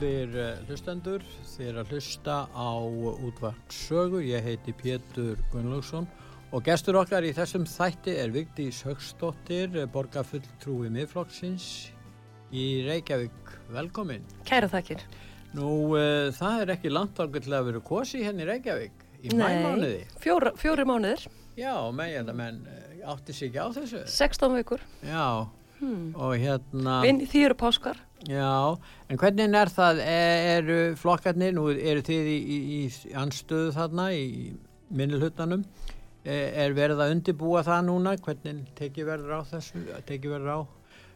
Góðir eh, hlustendur, er að hlusta á útvart sögu, ég heiti Pétur Gunnlaugsson og gestur okkar í þessum þætti er Vigdís Högstóttir, borgarfulltrúi miðflokksins í Reykjavík. Velkomin. Kæra þakkir. Nú, uh, það er ekki langt ákveld til að vera kosi hérna í Reykjavík í mæmánuði. Fjóra, fjóri mánuðir. Já, menn, menn átti sig ekki á þessu. 16 vikur. Já, hmm. og hérna... Vinn þýru páskar. Já, en hvernig er það, e, eru flokkarnir, nú eru þið í, í, í anstöðu þarna í minnilhutanum, e, er verið að undibúa það núna, hvernig tekið verður á þessu, tekið verður á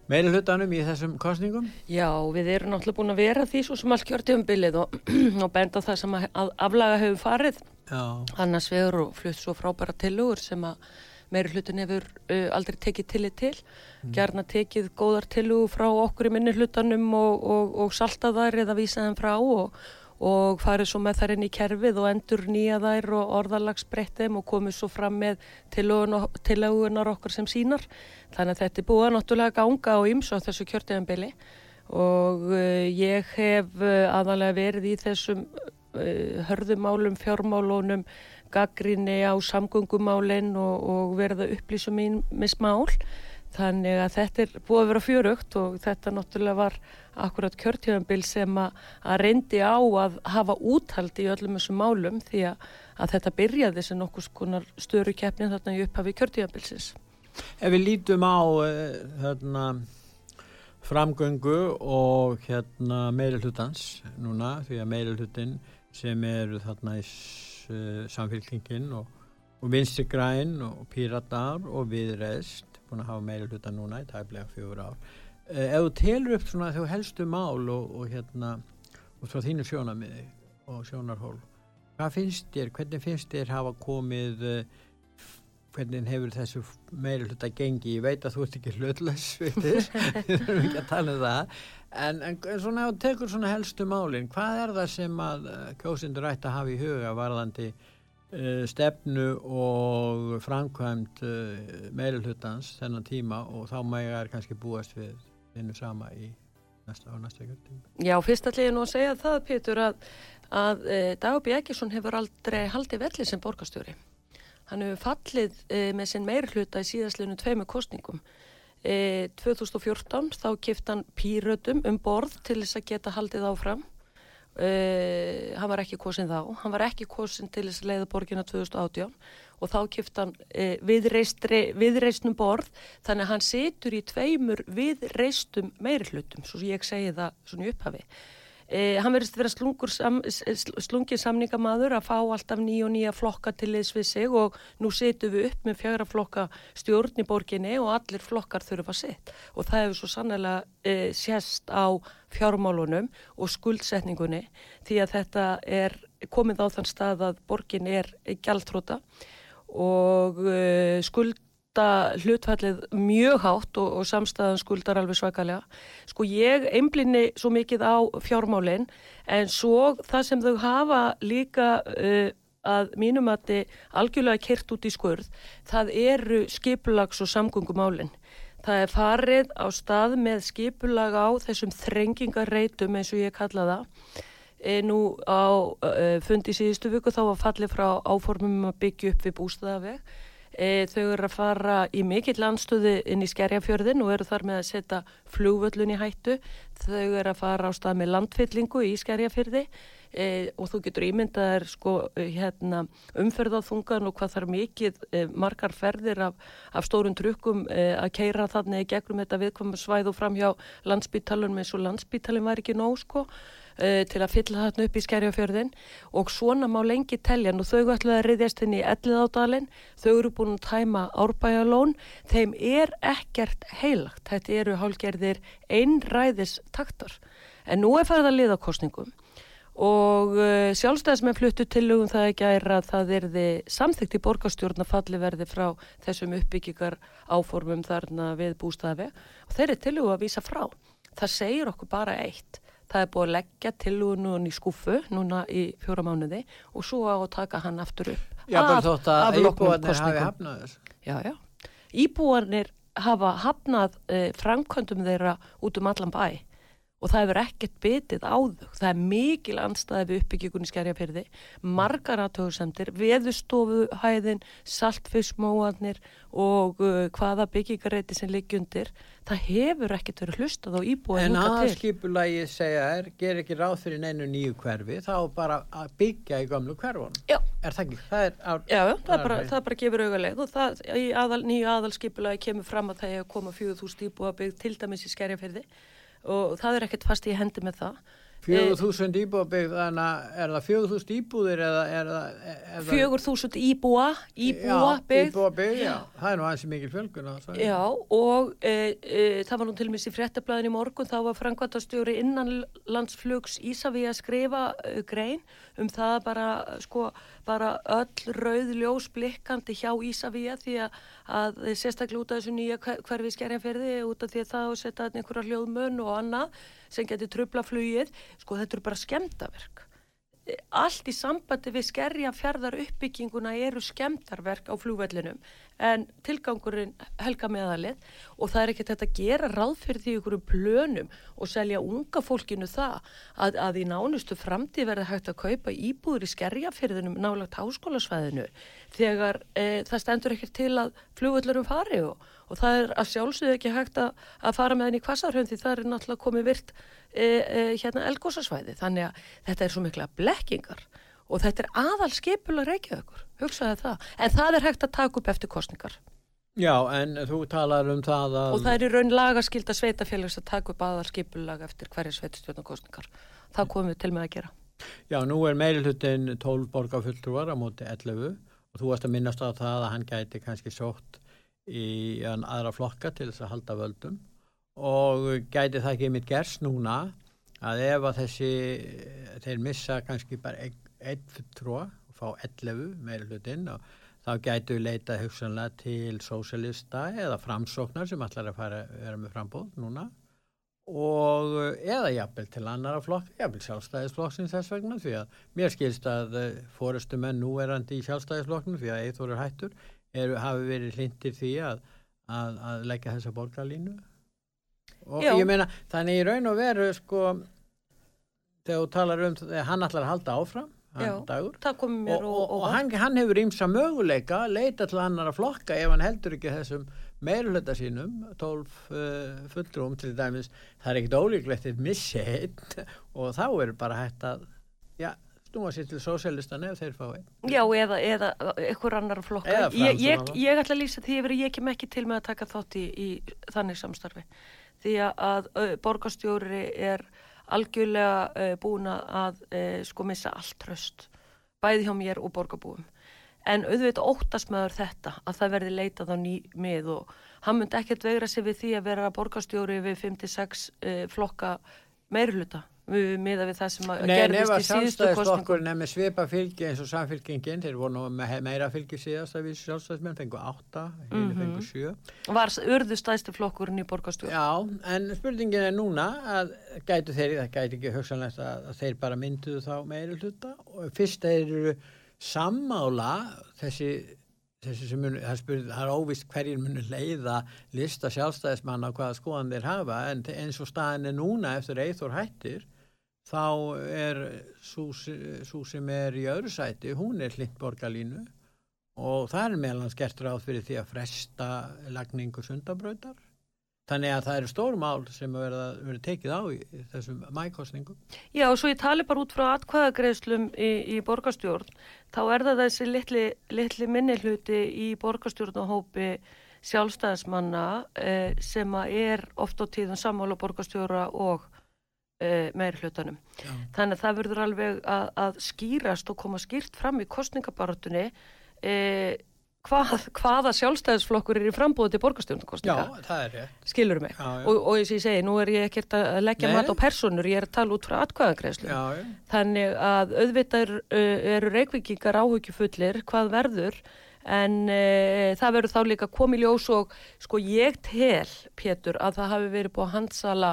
meilhutanum í þessum kostningum? Já, við erum náttúrulega búin að vera því svo sem allt kjörtið um bylið og, og benda það sem að aflaga hefur farið, Já. annars við erum flutt svo frábæra tilugur sem að meiri hlutin hefur uh, aldrei tekið tillit til mm. gerna tekið góðar tilugu frá okkur í minni hlutanum og, og, og salta þær eða vísa þeim frá og, og farið svo með þær inn í kerfið og endur nýja þær og orðalagsbreyttum og komið svo fram með tilugunar okkur sem sínar þannig að þetta er búið að náttúrulega ganga á ymsu á þessu kjörteganbili og uh, ég hef uh, aðalega verið í þessum uh, hörðumálum, fjármálunum gaggrinni á samgöngumálinn og, og verða upplýsum í mismál þannig að þetta er búið að vera fjörugt og þetta náttúrulega var akkurat kjörtjöfambil sem að, að reyndi á að hafa úthald í öllum þessum málum því að, að þetta byrjaði sem nokkus konar störu keppnin þarna í upphafi kjörtjöfambilsins. Ef við lítum á uh, hérna, framgöngu og hérna, meilulhutans núna því að meilulhutin sem eru þarna í uh, samfélkingin og, og vinstri græn og píratar og viðreist búin að hafa meira hluta núna í tæflega fjögur ár. Uh, ef þú telur upp svona þau helstu mál og, og hérna og svo þínu sjónamiði og sjónarhól hvað finnst þér, hvernig finnst þér hafa komið uh, hvernig hefur þessu meiri hluta gengi, ég veit að þú ert ekki hlutles við þurfum ekki að tala um það. En, en svona tekur svona helstu málinn, hvað er það sem að uh, kjósindur ætti að hafa í huga varðandi uh, stefnu og framkvæmt uh, meiri hlutans þennan tíma? Og þá mægar er kannski búast við vinnu sama í næsta á næsta kjörtíma. Já, fyrst allir nú að segja það, Pétur, að, að Dagbjörn Ekkerson hefur aldrei haldið velli sem borgastjóri Hann hefur fallið e, með sinn meirhluta í síðastlunum tveimu kostningum. E, 2014 þá kipt hann pýrötum um borð til þess að geta haldið áfram. E, hann var ekki kosin þá. Hann var ekki kosin til þess að leiða borgina 2018 og þá kipt hann viðreistnum borð þannig að hann situr í tveimur viðreistum meirhlutum, svo ég segi það svona í upphafi. Eh, hann verðist að vera sam, slungin samningamadur að fá alltaf nýja og nýja flokka til liðs við sig og nú setjum við upp með fjögra flokka stjórn í borginni og allir flokkar þurfa sitt. Og það hefur svo sannlega eh, sérst á fjármálunum og skuldsetningunni því að þetta er komið á þann stað að borgin er gjaldtróta og eh, skuld skulda hlutfallið mjög hátt og, og samstæðan skuldar alveg svakalega. Sko ég einblinni svo mikið á fjármálinn en svo það sem þau hafa líka uh, að mínum að þið algjörlega kert út í skurð, það eru skipulags og samgöngumálinn. Það er farið á stað með skipulag á þessum þrengingarreitum eins og ég kalla það. E, nú á e, fundi síðustu viku þá var fallið frá áformum að byggja upp við bústæðaveg E, þau eru að fara í mikill landstöðu inn í Skerjafjörðin og eru þar með að setja flugvöllun í hættu. Þau eru að fara á stað með landfyllingu í Skerjafjörði e, og þú getur ímyndaðar sko, hérna, umferðaþungan og hvað þarf mikið e, margar ferðir af, af stórum trukkum e, að keira þannig gegnum þetta viðkvæmum svæð og fram hjá landsbítalunum eins og landsbítalun var ekki nóg sko. Uh, til að fylla þarna upp í skerjafjörðin og svona má lengi telja. Og þau ætlaði að riðjast inn í Ellidádalinn þau eru búin að tæma árbæjalón þeim er ekkert heilagt. Þetta eru hálgerðir einræðis taktar en nú er farið að liða kostningum og uh, sjálfstæðismenn fluttu tilugum það ekki að það erði samþygt í borgarstjórn að falli verði frá þessum uppbyggingar áformum þarna við bústafi og þeir eru tilugum að vísa frá. Það segir okkur bara eitt. Það er búið að leggja tilugun í skúfu núna í fjóra mánuði og svo á að taka hann aftur upp. Já, bara þótt að íbúarnir hafi hafnað þessu. Já, já. Íbúarnir hafa hafnað eh, framkvöndum þeirra út um allan bæ og það hefur ekkert bitið á þau. Það er mikil anstæði við uppbyggjum í skerjafyrði, margar aðtöðursendir, veðustofuhæðin, saltfismóanir og uh, hvaða byggingareiti sem liggjundir. Það hefur ekkert verið hlustað á íbúið en aðskipulagi segja er, ger ekki ráð fyrir neinu nýju hverfi, þá bara að byggja í gamlu hverfun. Já. Er það ekki? Það er, ár, Já, það er bara, það bara gefur augaleg og það í aðal, nýju aðalskipulagi kemur fram að það er að koma 4.000 íbúið að byggja til dæmis í skerjafyrði og það er ekkert fast í hendi með það. 4.000 íbúðabygg, þannig að er það 4.000 íbúðir eða er það 4.000 íbúa íbúabygg, íbúabygg, já, það er nú aðeins mikil fjölgun Já, og e, e, það var nú til og með í fréttablaðin í morgun, þá var Frankvartastjóri innanlandsflugs Ísaví að skrifa e, grein um það bara, sko, bara öll rauð ljós blikkandi hjá Ísaví því að, að sérstaklega út af þessu nýja hverfi skerjanferði út af því að það setja einhverja hljóðmönn og annað sem getur trubla flugið, sko þetta eru bara skemdaverk. Allt í sambandi við skerja fjardar uppbygginguna eru skemdarverk á flugvellinum en tilgangurinn helga meðalið og það er ekkert þetta að gera ráð fyrir því ykkur um plönum og selja unga fólkinu það að, að í nánustu framtíð verði hægt að kaupa íbúður í skerjafyrðinum nálagt háskólasvæðinu þegar e, það stendur ekkert til að flugvellurum fari og, og það er að sjálfsögðu ekki hægt að, að fara með henni í kvassarhund því það er náttúrulega komið virt e, hérna elgósasvæði þannig að þetta er svo mikla blekkingar og þetta er aðal skipulag reykjaðugur, hugsaði það. En það er hægt að taka upp eftir kostningar Já, en þú talar um það að og það er í raun lagaskilda sveitafélags að taka upp aðal skipulag eftir hverja sveitastjórnarkostningar það komum við til með að gera. Já, nú er meilhuttin 12 borgarfulltrúar á móti 11 og þú varst að minnast á það að hann gæti kannski sótt í aðra flokka til þess að halda völdum og gæti það ekki mitt gerst núna að ef að þessi þeir missa kannski bara einn fulltrúa og fá 11 meira hlutinn og þá gætu leita hugsanlega til sósalista eða framsóknar sem allar að fara vera með frambóð núna. Og eða jafnvel til annara flokk, jafnvel sjálfstæðisflokksins þess vegna því að mér skilst að eh, fórustu menn núverandi í sjálfstæðisflokknum því að eithverjur hættur eru, hafi verið hlindir því að, að, að leggja þessa borgarlínu og Já. ég meina þannig í raun og veru sko þegar þú talar um það, hann allar að halda áfram Já, dagur. og, og, og hann, hann hefur ímsa möguleika leita til annar að flokka ef hann heldur ekki þessum meirulöta sínum 12 uh, fulltrúum til dæmis. Það er ekkit ólíklegt eitt missi heitt og þá er bara hægt að já, snúa sér til sósjálistan ef þeir fá einn. Já, eða, eða einhver annar flokka. Ég, ég, ég ætla að lýsa því að ég kem ekki til með að taka þátt í, í þannig samstarfi því að, borgastjóri er algjörlega búin að sko missa allt tröst bæði hjá mér og borgarbúum. En auðvitað óttast meður þetta að það verði leitað á ný mið og hann myndi ekkert vegra sig við því að vera borgarstjóri við 56 uh, flokka meirluta miða við það sem að Nei, gerðist í síðustu kostningu Nei, nefnir svipa fylgi eins og samfylgingin þeir voru nú með meira fylgi síðast að við sjálfstæðismenn fengu 8, hérna mm -hmm. fengu 7 Var urðu stæðstu flokkurinn í borgarstjóð? Já, en spurningin er núna að gætu þeir, það gæti ekki hugsanlegt að, að þeir bara mynduðu þá meira hluta og fyrst þeir eru sammála þessi þessi sem mun, það, spyrir, það er óvist hverjir munir leiða lista sjálfstæðismann á hvaða skoðan þeir hafa en eins og staðin er núna eftir eithor hættir þá er svo sem er í öðru sæti, hún er hlitt borgarlínu og það er meðlans gert ráð fyrir því að fresta lagningu sundabröðar. Þannig að það eru stórmál sem verður tekið á í þessum mækostningum. Já og svo ég tali bara út frá atkvæðagreðslum í, í borgarstjórn, þá er það þessi litli, litli minnihluti í borgarstjórn og hópi sjálfstæðismanna eh, sem er oft á tíðan sammála borgarstjóra og uh, meiri hlutanum. Já. Þannig að það verður alveg að, að skýrast og koma skýrt fram í kostningabaratunni uh, hvað, hvaða sjálfstæðisflokkur er í frambúið til borgarstjórnarkostninga. Já, það er rétt. Skilur mig. Já, já. Og, og eins og ég segi, nú er ég ekkert að leggja Nei. mat á personur, ég er að tala út frá atkvæðagreislu. Þannig að auðvitað eru er reikvikingar áhugjufullir hvað verður en uh, það verður þá líka komið ljós og sko ég tel, Pétur, að það hafi verið búið að handsala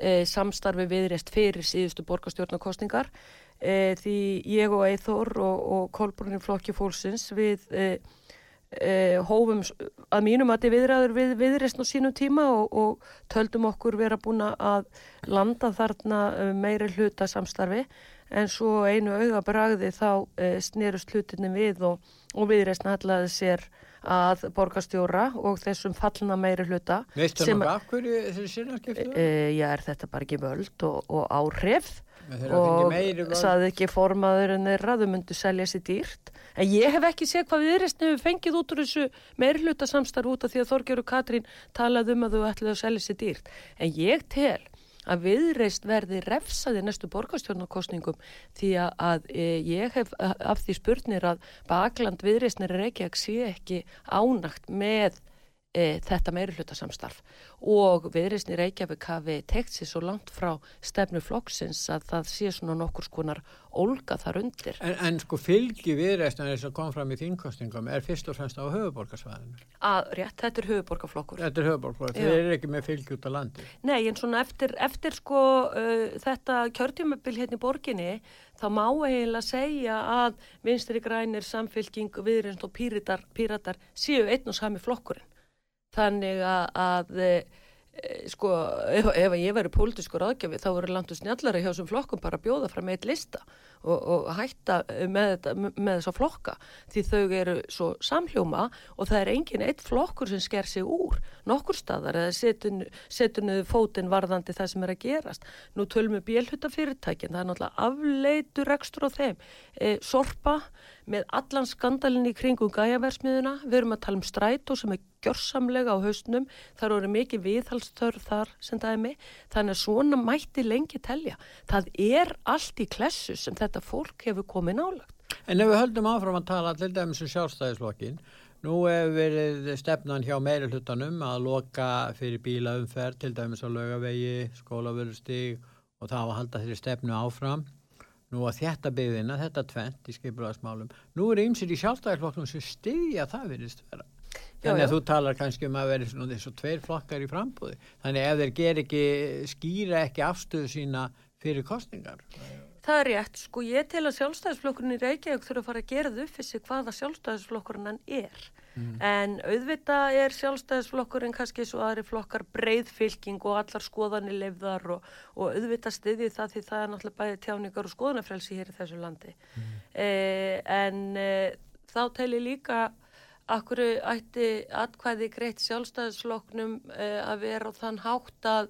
uh, samstarfi viðreist fyrir síðustu borgarstjórnarkostningar uh, því ég og Eithor og, og Kolbrunni Flokki Fólksins við Eh, hófum að mínum að þið viðræður við viðreysn á sínum tíma og, og töldum okkur vera búin að landa þarna eh, meiri hluta samstarfi. En svo einu auga bragði þá e, snerust hlutinni við og, og viðreysn hallaði sér að borgastjóra og þessum fallna meiri hluta Veistu það nokkuð af hverju þessi sérnarskiptu? E, já, er þetta bara ekki völd og, og áhrif? Og saði ekki formaður en þeirra, þau myndu selja sér dýrt. En ég hef ekki séð hvað viðreysni hefur fengið út úr þessu meirluta samstarf út af því að Þorgjör og Katrín talaði um að þau ætlaði að selja sér dýrt. En ég tel að viðreist verði refsaði næstu borgarstjórnarkostningum því að, e, ég hef af því spurnir að bakland viðreistnir að sé ekki ánagt með e, þetta meiri hlutasamstarf og viðreysni Reykjavík hafi tekt sér svo langt frá stefnu flokksins að það sé svona nokkur skonar olga þar undir. En, en sko fylgi viðreysna þess að koma fram í þínkostingum er fyrst og fremst á höfuborgarsvæðinu? Að rétt, þetta er höfuborgarflokkur. Þetta er höfuborgarflokkur, þeir eru ekki með fylgi út á landi. Nei, en svona eftir, eftir sko uh, þetta kjörtjumabil hérna í borginni þá má eiginlega segja að vinstri grænir, samfylking, viðreysn og píratar, píratar séu einn og sami flokkurinn þannig að, að e, sko, ef, ef ég væri pólitískur aðgjafi þá voru og snjallari hjá þessum flokkum bara bjóða fram eitt lista og, og hætta með, þetta, með þessa flokka. Því þau eru svo samhljóma og það er engin eitt flokkur sem sker sig úr nokkur staðar eða setunuðu fótinn varðandi það sem er að gerast. Nú tölum við bélhutafyrirtækin það er náttúrulega afleitur ekstra á þeim. E, sorpa með allan skandalinn í kringum gæjaversmiðuna við erum að tala um strætó sem er gjörsamlega á haustnum, þar voru mikið viðhalstörð þar sem dæmi. Þannig að svona mætti lengi telja. Það er allt í klessu sem þetta fólk hefur komið nálagt En ef við höldum áfram að tala dæmis um sjálfstæðislokkin nú hefur verið stefnan hjá meiri hlutanum að loka fyrir bílaumferð til dæmis á lögavegi skólaverustíg og þá að halda þeirri stefnu áfram nú að þetta byggðina, þetta tvent í skipularsmálum nú er ymsir í sjálfstæðisflokkum sem styðja það virðist vera Þannig að þú talar kannski um að vera svona þessu tveir flokkar í frambúði. Þannig ef þeir ger ekki, skýra ekki afstöðu sína fyrir kostningar. Það er rétt, sko ég tel að sjálfstæðisflokkurinn í Reykjavík þurfa að fara að gera þau fyrir hvaða sjálfstæðisflokkurinn hann er. Mm. En auðvita er sjálfstæðisflokkurinn kannski svo aðri flokkar breyðfylking og allar skoðanir lefðar og, og auðvita stiði það því það er náttúrulega bæði tjáningar og skoðanafrelsi hér í þessu landi. Mm. Eh, en eh, þá tel ég líka Akkur ætti atkvæði greitt sjálfstæðisfloknum uh, að vera á þann hátt að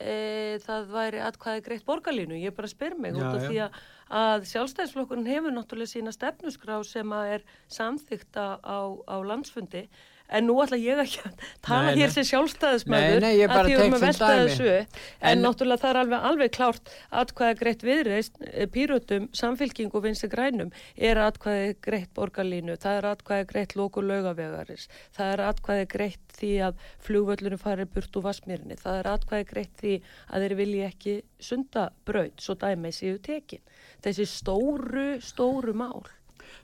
uh, það væri atkvæði greitt borgarlínu. Ég bara að spyrja mig já, út af því að, að sjálfstæðisflokkurinn hefur náttúrulega sína stefnusgrá sem að er samþykta á, á landsfundi en nú ætla ég ekki að tala nei, hér sem sjálfstæðismöður að því að við um velta þessu. En, en náttúrulega það er alveg, alveg klárt atkvæða greitt viðreist eh, pýrutum, samfylking og vinsti grænum er atkvæði greitt borgarlínu það er atkvæði greitt lóku lögavegaris það er atkvæði greitt því að flugvöllunum fari burt úr vasmýrinni það er atkvæði greitt því að þeir vilji ekki sunda braud, svo dæmi séu tekin. Þessi stóru, stóru mál.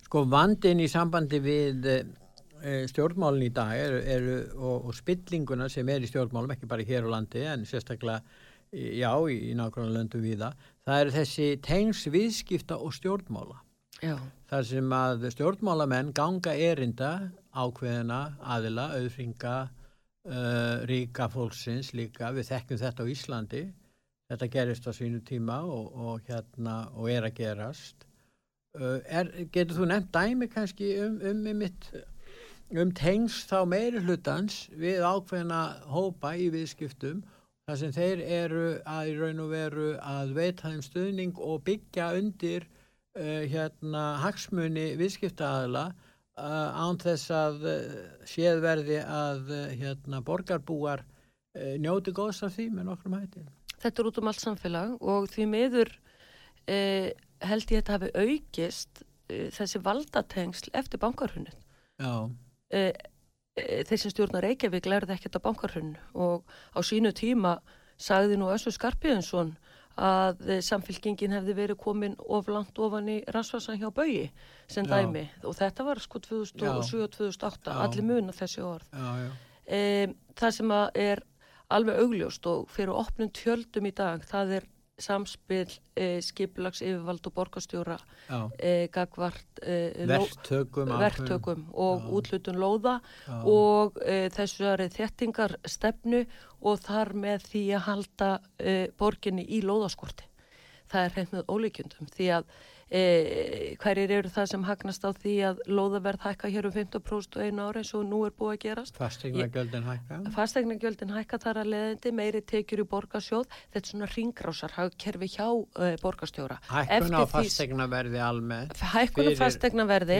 Sko vandin í sambandi við Eh, stjórnmálun í dag eru, eru og, og spillinguna sem er í stjórnmálum ekki bara hér á landi en sérstaklega já í, í nákvæmlega löndu viða það eru þessi tengs viðskipta og stjórnmála. Já. þar sem að stjórnmálamenn ganga erinda ákveðina aðila, auðfringa uh, ríka fólksins líka. Við þekkjum þetta á Íslandi. Þetta gerist á sínu tíma og, og hérna og er að gerast. Uh, er, getur þú nefnt dæmi kannski um, um, um mitt um tengs þá meiri hlutans við ákveðna hópa í viðskiptum þar sem þeir eru að í raun og veru að veita þeim stuðning og byggja undir uh, hérna hagsmunni viðskiptaðala uh, án þess að uh, séð verði að hérna borgarbúar njóti góðs af því með nokkrum hætti. þetta er út um allt samfélag og því miður eh, held ég að þetta hafi aukist eh, þessi valdatengsl eftir bankarhunnið. Já, Eh, eh, þessi stjórnar Reykjavík lærði ekkert á bankarhunn og á sínu tíma sagði nú Össu Skarpiðinsson að samfélkingin hefði verið komin of langt ofan í rannsvarsan hjá Bögi sem Já. dæmi og þetta var sko 2007 og 2008, Já. allir muna þessi orð. já, já. E, það sem er alveg augljóst og fyrir opnum tjöldum í dag, það er samspil e, skiplags yfirvald og borgarstjóra já. e, gagvart e, ló- Verktökum. verktökum og Já. útlutun lóða Já. og e, þessari þéttingar stefnu og þar með því að halda e, borginni í lóðaskorti. Það er hreint með ólíkjundum því að e, hverjir eru það sem hagnast á því að lóðaverð hækka hér um 15% og einu ári eins og nú er búið að gerast. Fastegna gjöldin hækka. Fastegnagjöldin hækka þar að leðandi, meiri tekjur í borgarsjóð, þetta er svona ringrásar kerfi hjá uh, borgarstjóra. Hækkun á Eftir því- fastegna verði almennt. Hækkun á fastegnaverði,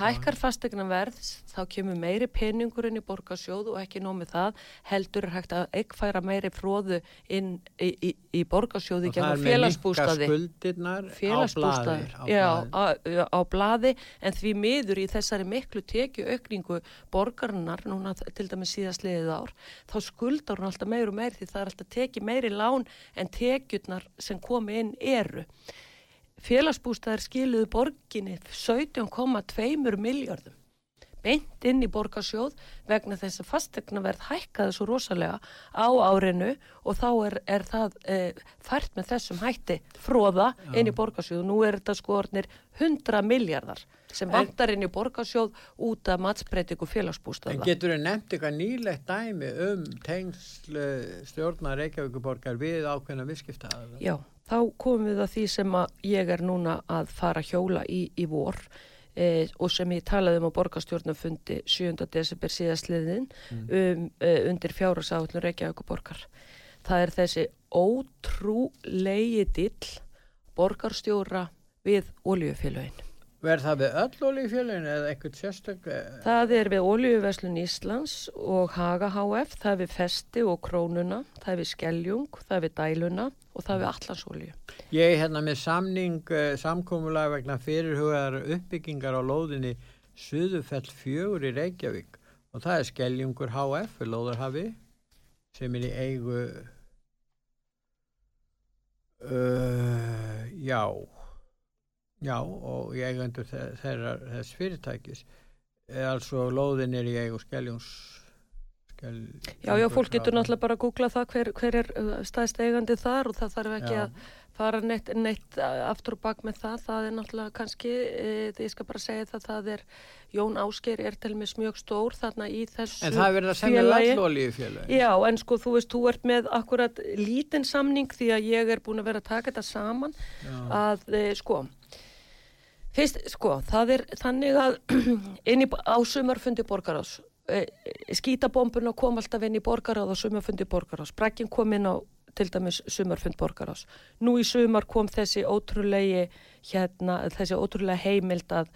hækkar fastegnaverð, þá kemur meiri peningur inn í borgarsjóð og ekki nómið það, heldur er hægt að eggfæra meiri fróðu inn í, í, í borgarsjóði Og það er með minka skuldirnar á félagsbústaði, blaði. á já, blaði. á, á blaði en því miður í þessari miklu tekju aukningu borgarinnar núna til dæmis síðast liðið ár þá skuldar hún alltaf meir og meir því það er alltaf tekið meiri lán en tekjurnar sem komi inn eru félagsbústaðar skiluðu borginni 17,2 miljardum beint inn í borgarsjóð vegna þess að fastegnaverð hækkaði svo rosalega á árinu og þá er, er það e, fært með þessum hætti fróða inn í borgarsjóð. Nú er þetta sko orðnir 100 miljardar sem vantar inn í borgarsjóð út af matsbreytingu En félagsbústaða. getur þau nefnt eitthvað nýlegt dæmi um tengsl eh, stjórnar Reykjavíkuborgar við ákveðna viðskipta? Já, þá komum við að því sem að ég er núna að fara hjóla í, í vor eh, og sem ég talaði um á borgarstjórnafundi 7. desember síðastliðin um, eh, undir fjárhagsállun Reykjavíkuborgar. Það er þessi ótrúlegi dill borgarstjóra við oljufélögin. Verð það við öll olífjölun eða eitthvað sérstök? eh, Það er við Olíuverslun Íslands og Haga HF, það er við Festi og Krónuna, það er við Skeljung, það er við Dæluna og það er við Allansolíu. Ég er hérna með samning, uh, samkómulag vegna fyrirhugaðar uppbyggingar á lóðinni Suðufell fjögur í Reykjavík og það er Skeljungur HF Lóðarhafi sem er í eigu uh, já já og í eigandur þeirra þess fyrirtækis er altså lóðin er í eigu Skeljungs Skel, Já, já, fólk getur náttúrulega bara að googla það hver, hver er uh, staðist eigandi þar og það þarf ekki Já. að fara neitt, neitt aftur og bak með það. Það er náttúrulega kannski, e, ég skal bara segja það, það er Jón Ásker er til mis mjög stór þarna í þessu En það er verið að semja félagi. öll olíufjölun Já, en sko þú veist, þú ert með akkurat lítinn samning því að ég er búin að vera að taka þetta saman að e, sko fyrst, sko, það er þannig að inn í, á sumarfundi borgarás e, skítabombuna kom alltaf inn í borgaráð á sumarfundi borgarás, brakkin kom inn á til dæmis sumarfund borgarás nú í sumar kom þessi ótrúlegi hérna, þessi ótrúlega heimild að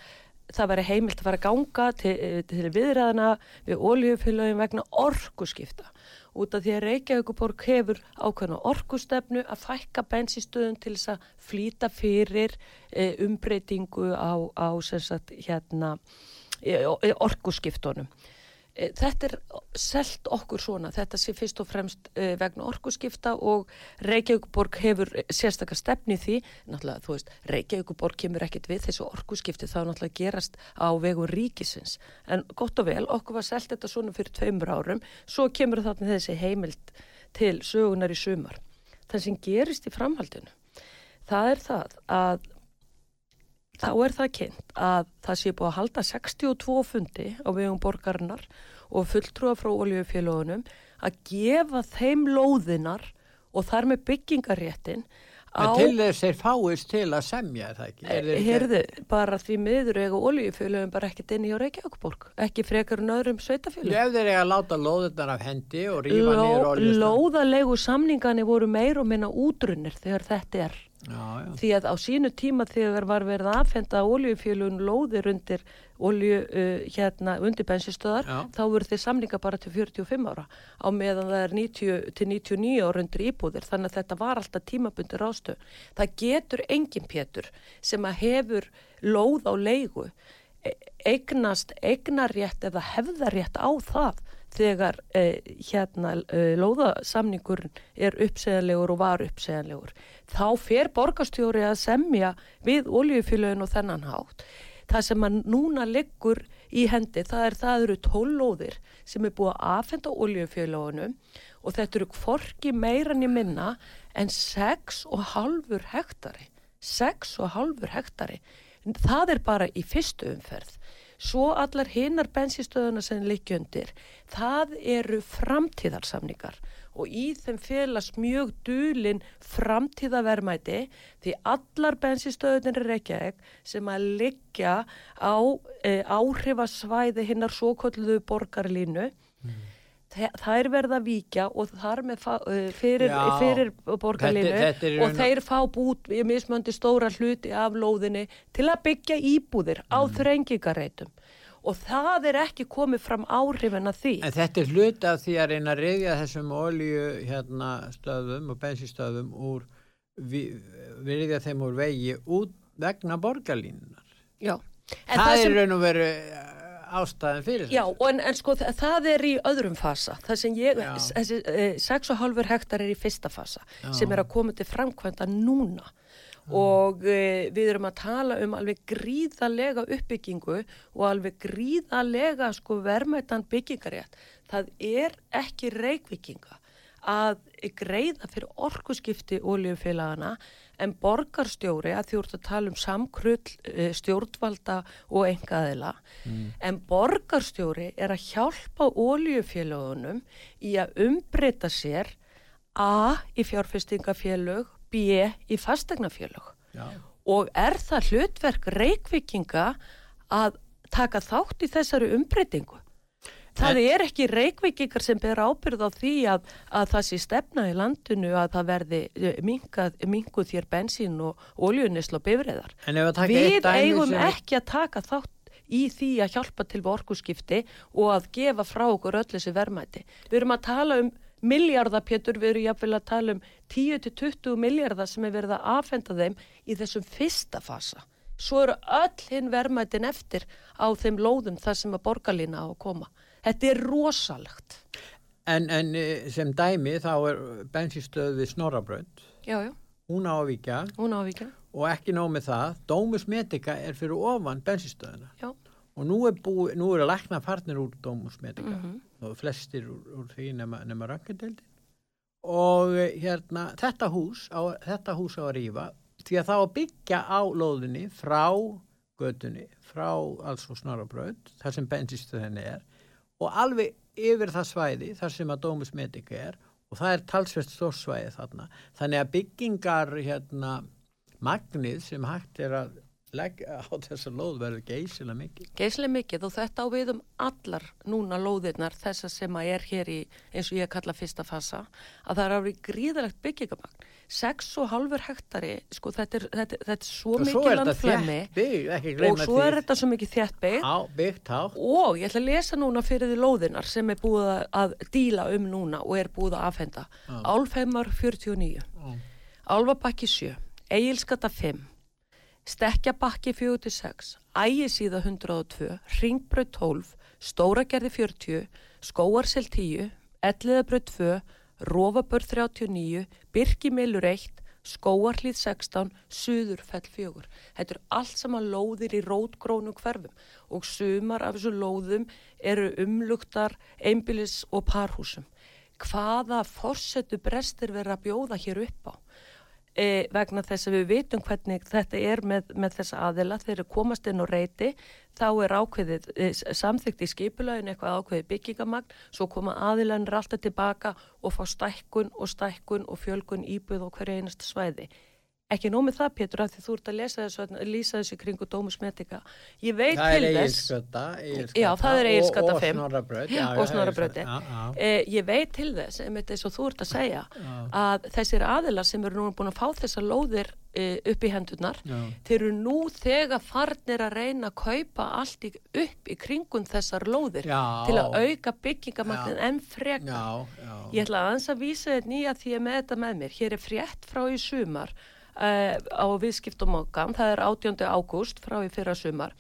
það veri heimilt að fara að ganga til, til viðræðana við oljufélagin vegna orkuskipta út af því að Reykjavíkuborg hefur ákveðna orkustefnu að fækka bensistöðum til þess að flýta fyrir e, umbreytingu á, á sagt, hérna, e, e, orkuskiptunum. E, þetta er selt okkur svona, þetta sé fyrst og fremst e, vegna orkuskipta og Reykjavíkuborg hefur sérstakar stefni því, náttúrulega þú veist, Reykjavíkuborg kemur ekkit við þessu orkuskipti. Þá náttúrulega gerast á vegum ríkisins, en gott og vel, okkur var selt þetta svona fyrir tveimur árum, svo kemur þarna þessi heimild til sögunar í sumar. Það sem gerist í framhaldinu, það er það að þá er það kynnt að það sé búið að halda 62 fundi á vegum borgarinnar og fulltrúa frá oljufélagunum að gefa þeim lóðinar og þar með byggingaréttin En til þess þeir fáist til að semja er það ekki? Er ekki- Heyrðu, bara því miður eiga oljufélagum bara ekkert inn í á Reykjavíkborg, ekki frekar en öðrum sveitafélagum. Ef þeir eiga að láta lóðurnar af hendi og rífa niður Ló, oljustann. lóðalegu samningani voru meir og minna útrunnir þegar þetta er. Já, já. Því að á sínu tíma þegar var verið að aðfenda oljufélun lóðir undir olju uh, hérna undir bensinstöðar, þá voru þeir samninga bara til 45 ára á meðan það er 90 til 99 ára undir íbúðir þannig að þetta var alltaf tímabundir rástu. Það getur engin pétur sem að hefur lóð á leigu e- eignast eignarétt eða hefðarétt á það þegar eh, hérna eh, lóðasamningur er uppsegjanlegur og var uppsegjanlegur. Þá fer borgarstjóri að semja við oljufélögin og þennan hátt. Það sem að núna liggur í hendi, það er það eru tólóðir sem er búið að aðfenda oljufélögunum og þetta eru forki meiran í minna en 6,5 hektari. 6,5 hektari. Það er bara í fyrstu umferð. Svo allar hinnar bensinstöðuna sem likjöndir, það eru framtíðarsamningar og í þeim félast mjög dulin framtíðavermæti því allar bensinstöðunir er ekki sem að liggja á e, áhrifasvæði hinnar svo kolluðu borgarlínu mm. Það er verið að víkja og þar með fá, fyrir, fyrir í og þeir fá bút í mismöndi stóra hluti af lóðinni til að byggja íbúðir á Mm. þrengingareitum og það er ekki komið fram áhrifin að því. En þetta er hlut af því að reyna að reyðja þessum olju hérna, stöðum og bensinstöðum úr, virðja þeim úr vegi út vegna borgarlínunar. Já. En Það, sem- er raun og veru eh, ástæðan fyrir Já, en, en sko þa- það er í öðrum fasa. Það sem ég, þessi eh, 6,5 hektar er í fyrsta fasa Já. sem er að koma til framkvæmda núna og eh, við erum að tala um alveg gríðalega uppbyggingu og alveg gríðalega sko verðmættan byggingarétt. Það er ekki reikvikinga að greiða fyrir orkuskipti oljufélagana en borgarstjóri að þú ert að tala um samkrull eh, stjórnvalda og engaðila en borgarstjóri er að hjálpa oljufélagunum í að umbreyta sér A í fjárfestingafélög B í fastegnafélög Já. og er það hlutverk reikvikinga að taka þátt í þessari umbreytingu Það er ekki reikvikingar sem ber ábyrð á því að, að það sé stefna í landinu að það verði minkað, minkuð þér bensín og oljunisl og bifriðar. Við eigum sem- ekki að taka þátt í því að hjálpa til vorkuskipti og að gefa frá okkur öll þessi verðmæti. Við erum að tala um miljardapjötur, við erum jafnvel að tala um 10-20 miljardar sem er verið að afhenda þeim í þessum fyrsta fasa. Svo eru öll hinn verðmætin eftir á þeim lóðum þar sem að borgarlína á að koma. Þetta er rosalegt. En, en eh, sem dæmi þá er bensinstöð við Snorrabraut, Já, já, hún á að víkja. Hún ávíkja. og ekki nóg með það, Dómus Medica er fyrir ofan bensinstöðuna Já, og nú er, búi, nú er að lækna farnir úr Dómus Medica. Mhm. og flestir úr, úr því nema, nema rankendeldin og eh, hérna þetta hús á, þetta hús á að rífa því að það á að byggja á lóðinni frá götunni, frá alls og Snorrabraut, þar sem bensinstöðinni er og alveg yfir það svæði þar sem að Dómus Medica er og það er talsvert stórsvæði þarna. Þannig að byggingar hérna magnið sem hægt er að leggja á þessa lóð verður geysilega mikið. Geislega mikið og þetta á við um allar núna lóðirnar þessar sem að er hér í eins og ég kalla fyrsta fasa að það er árið gríðalegt byggingamagn 6,5 hektari sko þetta er, þetta, þetta er svo mikið ekki og svo er þetta svo mikið þétt bygg á byggt á og ég ætla að lesa núna fyrir því lóðinar sem er búið að- díla um núna og er búið að afhenda. Álfheimar 49 Álfabakki 7 Egilskata 5 Stekkjabakki 46 Ægisíða 102 Ringbröð 12 Stóragerði 40 Skóarsel 10 Elliðabröð 2 Rófabörð 39 Birkimilur 1 Skóarhlið 16 Suðurfell 4 Þetta er allt saman lóðir í rótgrónu hverfum og sumar af þessu lóðum eru umlugtar einbilis og parhúsum. Hvaða fórsetu brestir verið að bjóða hér upp á e, vegna þess að við vitum hvernig þetta er með, með þessa aðila þeir komast inn á reyti þá er ákveðið e, samþygt í skipulagin eitthvað ákveðið byggingamagn svo koma aðilanir alltaf tilbaka og fá stækkun og stækkun og fjölgun íbúð á hverju einasta svæði ekki nómið það Pétur að því þú ert að lesa þessu, lýsa þessu kringu dómusmetika ég veit það til þess eigilskata Já, það er Egilsgata og, og 5. snorrabraut já, og já, já, Eh, ég veit til þess, eins og þú ert að segja, já. að þessir aðilar sem eru núna búin að fá þessar lóðir e, upp í hendurnar. Já. Þeir eru nú þegar farnir að reyna að kaupa allt í, upp í kringun þessar lóðir Já. til að auka byggingamagnin enn frekar. Já, já. Ég ætla aðeins að vísa þetta nýja því að með þetta með mér. Hér er frétt frá í sumar uh, á viðskiptumokkan, það er 18. ágúst frá í fyrra sumar.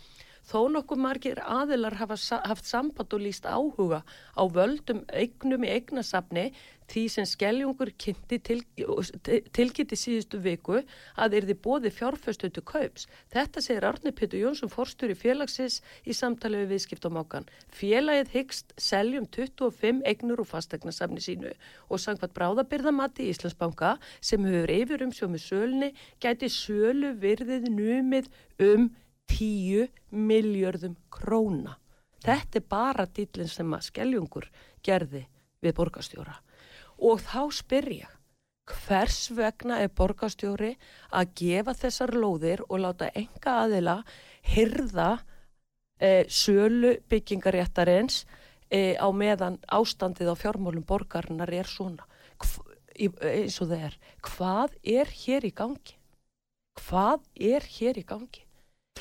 Þó nokkuð margir aðilar hafa haft samband og líst áhuga á völdum eignum í eignasafni því sem skelljungur til, tilkynnti síðustu viku að er þið bóði fjárföstu til kaups. Þetta segir Arne Pétur Jónsson forstjóri félagsins í samtali við viðskiptumokkan. Félagið hyggst seljum 25 eignur úr fastegnasafni sínu og sangvað bráðabyrðamatti í Íslandsbanka sem hefur yfir um sjómi sölni gæti sölu virðið numið um 10 miljörðum króna. Þetta er bara dýllin sem að skelljungur gerði við borgarstjóra. Og þá spyr ég, hvers vegna er borgarstjóri að gefa þessar lóðir og láta enga aðila hyrða eh, sölu byggingaréttarins eh, á meðan ástandið á fjármálum borgarinnar er svona Hv eins og það er. Hvað er hér í gangi? Hvað er hér í gangi?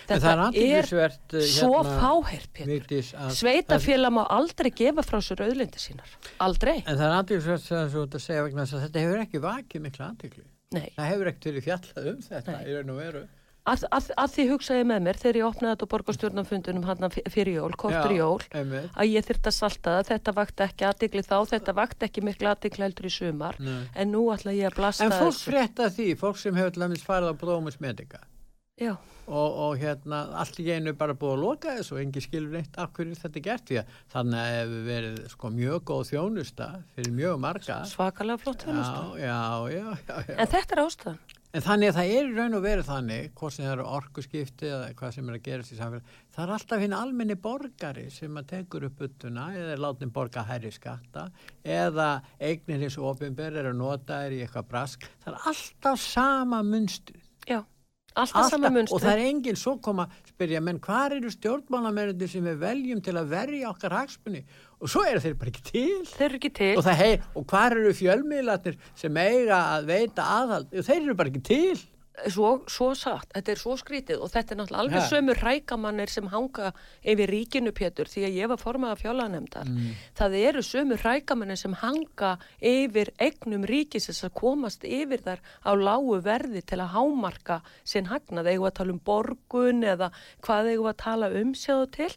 Það er aðeinsvert svo fáhært, Pétur. Vigdís, að- Sveitafélag má aldrei gefa frá sér auðlindi sínar. Aldrei. En það er ert að segja vegna að þetta hefur ekki vakið mikla. Nei. Það hefur ekkert verið fjallað um þetta í raun og veru. Að, að, að því hugsaði með mér þegar ég opnaði þetta á borgarstjórnarfundunum hann fyrir jól, kortur Já, jól, einmitt. að ég þyrta að salta það, þetta vakti ekki aðtikli þá, þetta vakti ekki miklu aðtikli heldur í sumar, Nei. en nú ætla ég að blasta En fólk frétta því, fólk sem hefur til dæmis farið á bróðumis medika Já, og, og hérna allt í einu bara búið að loka þessu og engi skilur neitt af hverju þetta er gert því að þannig að hefur verið sko mjög góð þjónusta fyrir mjög marga svakalega flott þjónustu. já, já, já. En þetta er ástæðan. En þannig að það er raun og verið þannig, hvort sem það eru orkuskipti eða hvað sem er að gerast í samfélag, það er alltaf hinn almenni borgari sem að tekur upp buttuna eða er látin borga hærri skatta eða eignir hins opinber er að nota er í eitthvað brask. Það er alltaf sama munstrið. Já, alltaf sama munstu. og það er enginn svo koma að spyrja menn hvað eru stjórnmálamennir sem við veljum til að verja okkar hagsmunni og svo eru þeir bara ekki til Þeir eru ekki til. og, og hvað eru fjölmiðlarnir sem eiga að veita aðhald þeir eru bara ekki til svo, svo satt, þetta er svo skrítið og þetta er náttúrulega alveg Ha. sömu rækamannir sem hanga yfir ríkinu Pétur því að ég var formað af fjálanemdar Mm. það eru sömu rækamannir sem hanga yfir eignum ríkisins að komast yfir þar á lágu verði til að hámarka sinn hagnað, eigum við að tala um borgun eða hvað eigum við að tala um sjáðu til,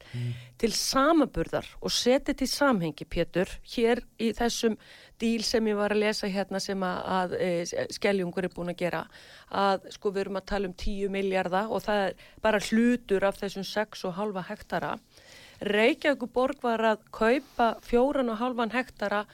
til samaburðar og setja til samhengi Pétur hér í þessum díl sem ég var að lesa hérna sem að, að e, skelljungur er búin að gera að sko við erum að tala um 10 miljarda og það er bara hlutur af þessum 6,5 hektara Reykjavík borg var að kaupa 4,5 hektara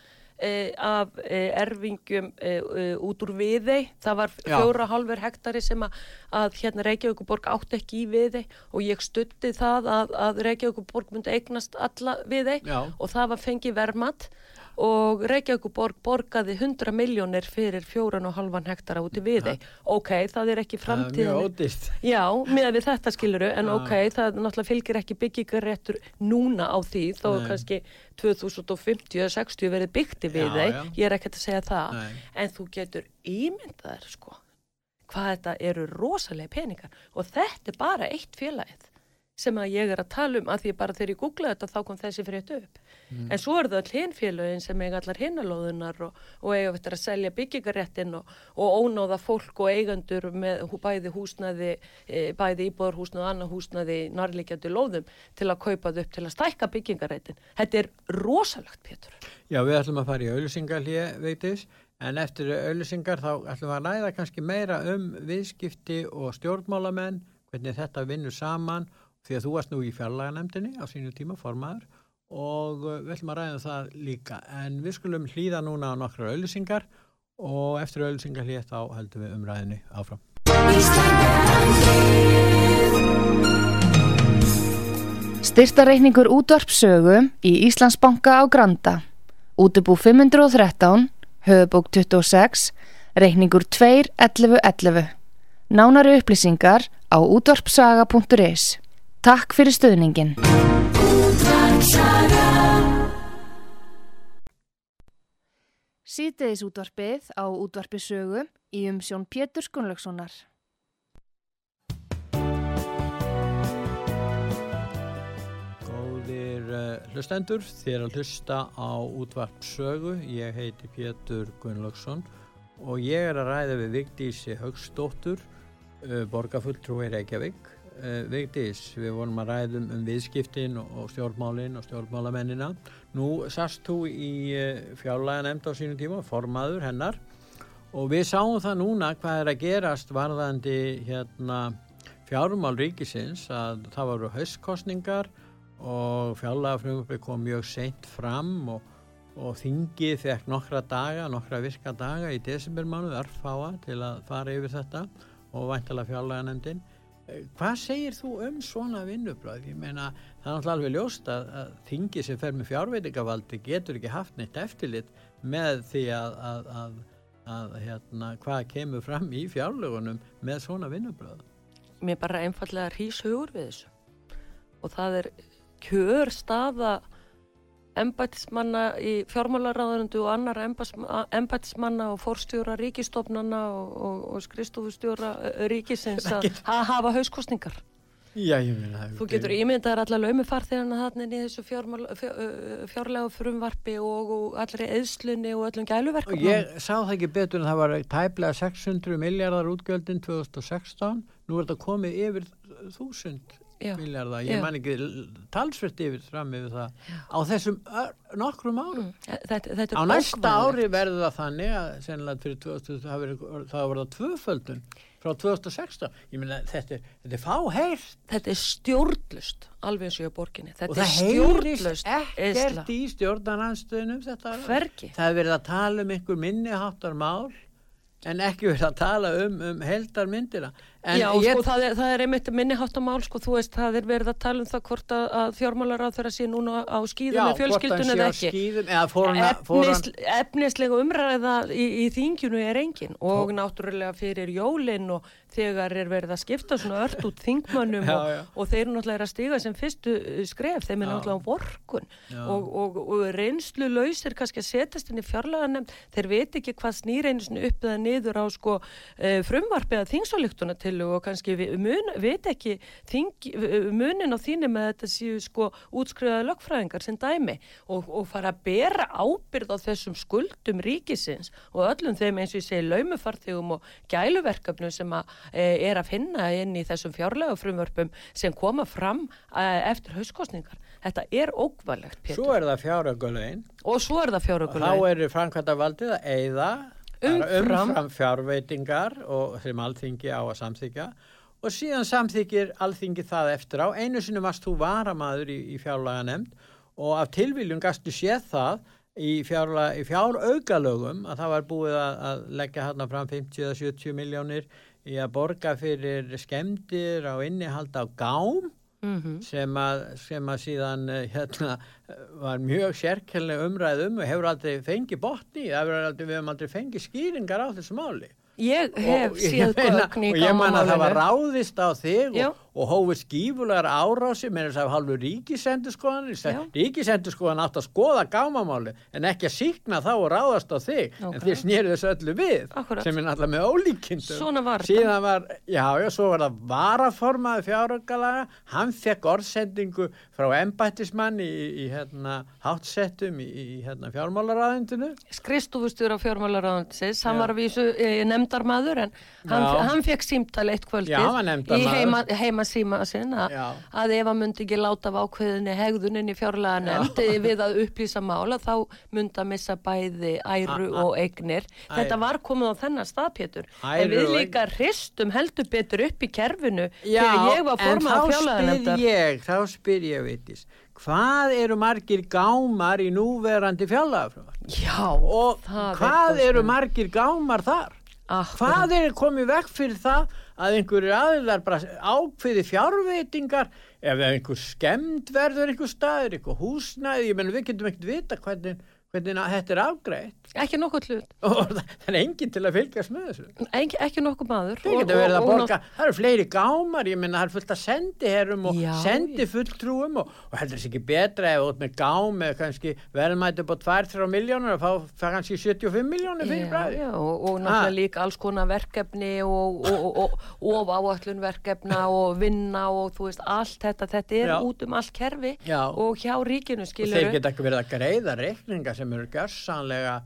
e, af e, erfingjum e, e, út úr viðei það var Já. 4,5 hektari sem að, að hérna Reykjavík borg átti ekki í viðei og ég stutti það að, að Reykjavík borg myndi eignast alla viðei Já. og það var fengið vermat og Reykjavík borg borgaði 100 miljónir fyrir 4,5 hektara út í viðei. Ok, það er ekki það framtíðin. mjög ódýrt Já, með við þetta skiluru, en Já. ok, það náttúrulega fylgir ekki byggingaréttur núna á því, þó Nei. kannski 2050 eða 60 verið byggt í við Já, já. ég er ekkert að segja það, Nei. en þú getur ímyndaðar, sko, hvað þetta eru rosalega peningar og þetta er bara eitt félagið sem að ég er að tala um, að því bara þegar ég googlaði þetta þá kom þessi frétt upp. Mm. En svo eru það all hinn félagin sem eiga allar hinnalóðunar og, og eiga eftir að selja byggingaréttin og, og ónáða fólk og eigendur með bæði húsnaði, e, bæði íbúðarhúsnaði og annað húsnaði nærleikjandi lóðum til að kaupa þau upp til að stækka byggingaréttin. Þetta er rosalegt, Pétur. Já, við ætlum að fara í auðlýsingar hér, veitis, en eftir auðlýsingar þá ætlum við að því að þú varst nú í fjarlaganemdini á sínu tíma formaður og uh, við ætlum að ræða um það líka. En við skulum hlýða núna á nokkra auðlýsingar og eftir auðlýsingar hlýða þá heldum við umræðinni áfram. Styrtareikningur útvarpsögu í Íslandsbanka á Granda. Útubú 513, höfubók 26, reikningur 2.11.11. Nánari upplýsingar á útvarpsaga.is. Takk fyrir stöðningin. Sýteðis útvarfið á útvarfisögu í umsjón Pétur Skunlökssonar. Góðir uh, hlustendur, þér að hlusta á útvarfsögu. Ég heiti Pétur Skunlöksson og ég er að ræða við Vigdísi Högstóttur, uh, eh, borgarfulltrúi Reykjavík Uh, Vigdís, við vorum að ræðum um viðskiptin og, stjórnmálin og stjórnmálamennina. Nú sast þú í uh, fjárlega nefnd á sínum tíma, formaður hennar og við sáum það núna hvað er að gerast varðandi hérna fjármál ríkisins að það voru haustkostningar og fjárlega frumuppi kom mjög seint fram og, og þingið fekk nokkra daga, nokkra virka daga í desembermánu örfáa til að fara yfir þetta og væntalega fjárlega nefndin. Hvað segir þú um svona vinnubröð? Ég meina það er náttúrulega alveg ljóst að, að þingið sem fer með fjárveitingavaldi getur ekki haft neitt eftirlit með því að, að, að, hérna, hvað kemur fram í fjárlegunum með svona vinnubröð mér bara einfallega rýs hugur við þessu og það er kjör staða embætismanna í fjármálaráðundu og annar embætismanna og fórstjóra ríkistofnana og, og, og skristofustjóra ríkisins að hafa hauskostningar Já, ég meina Þú getur ímyndaðar allar laumifarþirana þannig í þessu fjárlega frumvarfi og, og allri eðslunni og öllum gæluverkum. Ég sá það ekki betur en það var tæplega 600 miljardar útgjöldin 2016 nú er þetta komið yfir 1000 miljardar, ég man ekki talsvert yfir fram yfir það. Já. á þessum nokkrum árum? Mm. þetta, þetta á næsta ári verður það þannig að sennilega fyrir 2000 það verður það tvöföldun frá 2016 ég meina þetta, þetta er fáheirt þetta er stjórnlust alveg eins og í borginni. Þetta og það heyrist ekkert í stjórnarhanstöðunum þetta Hverki? það er verið að tala um einhver minniháttar mál en ekki verið að tala um, um heldar myndina En Já, ég... sko, það er, það er einmitt minniháttamál, sko, þú veist, það er verið að tala um það hvort að, að fjármálar á þeirra sé núna á skýðum með fjölskyldun eða ekki. Skýðum, eða fóran, fóran... Efnis, efnislega umræða í, í þingjunu er engin og Tó. náttúrulega fyrir jólinn og þegar er verið að skipta svona ört út þingmannum og, og þeir eru náttúrulega að stiga sem fyrstu skref, þeim er náttúrulega á vorkun og, og, og reynslu lausir kannski að setjast inn í fjárlega nefnd, þeir veit ekki hvað snýreynsinu upp samfélög og kannski við mun, veit ekki þing, munin á þínum með þetta séu sko útskrifaði lögfræðingar sem dæmi og, og fara að bera ábyrð á þessum skuldum ríkisins og öllum þeim eins og ég segi laumufarþegum og gæluverkefnum sem að, e, er að finna inn í þessum fjárlega frumvörpum sem koma fram e, eftir hauskostningar. Þetta er ógvalegt, Pétur. Svo er það fjárökulegin. Og svo er það fjárökulegin. Og þá eru framkvæmda valdið að eigða umfram, umfram fjárveitingar og sem alþingi á að samþykja og síðan samþykir alþingi það eftir á. Einu sinu varst þú varamaður í, í fjárlaga nefnd og af tilviljum gastu séð það í, í fjáraugalögum að það var búið að, að leggja hérna fram 50-70 miljónir í að borga fyrir skemdir á innihald á gám mm -hmm. sem, að, sem að síðan eh, hérna, var mjög sérkjörlega umræðum og hefur aldrei fengið botni, aldrei, við hefum aldrei fengið skýringar á þessu máli. Ég hef séð gögn í gámamálinu. Og ég man að það var ráðist á þig og, og hófið skífulegar árási með þess að halvu ríkisendurskoðan. Ríkisendurskoðan átt að skoða gámamáli en ekki að síkna þá og ráðast á þig. Okay. En þið snýrið þessu öllu við Akkurat. sem er náttúrulega með ólíkindum. Svona var það. Síðan var, já, já, svo var það varaformaði fjáröggalaga. Hann fekk orðsendingu frá embættismann í, í, hérna, hátsettum í, í hérna, fjármálaráðindinu. Skristúfustur á fjármálaráðindisins. Hann var að vísu nefnd nefndarmadur en hann, hann fekk símtali eitt kvöldið í heima, heima síma sinna að ef hann myndi ekki láta af ákveðinni hegðunin í fjárlega nefnd við að upplýsa mála þá myndi að missa bæði æru a, og eignir. Þetta var komið á þennan staðpétur en við líka hristum heldur betur upp í kerfinu Já, þegar ég var formað á fjárlega nefndar. Þá spyr ég veitis hvað eru margir gámar í núverandi fjárlega Já, og hvað eru margir gámar þar? Akkurat. Hvað er komið vekk fyrir það að einhverju aðilar bara ákveði fjárveitingar ef einhver skemmt verður einhver staður, einhver húsnæði, ég menn við getum ekkert vita hvernig, hvernig að þetta er afgreitt ekki nokkuð hlut, og það er enginn til að fylgjast með þessu ekki, ekki nokkuð maður getur verið að borga, það eru fleiri gámar, ég minna það er fullt að sendiherrum og Já, sendi fulltrúum og, og heldur þess ekki betra ef út með gám eða kannski verðmæti upp á 2-3 miljónur og fá, fá kannski 75 miljónur fyrir bræði. og, og náttúrulega Ha. líka alls konar verkefni og, og, og, og áallun verkefna og vinna og þú veist allt þetta, þetta er Já. út um allt kerfi Já. og hjá ríkinu Og skilur þeir geta ekki verið að greiða reikninga sem eru gjörsanlega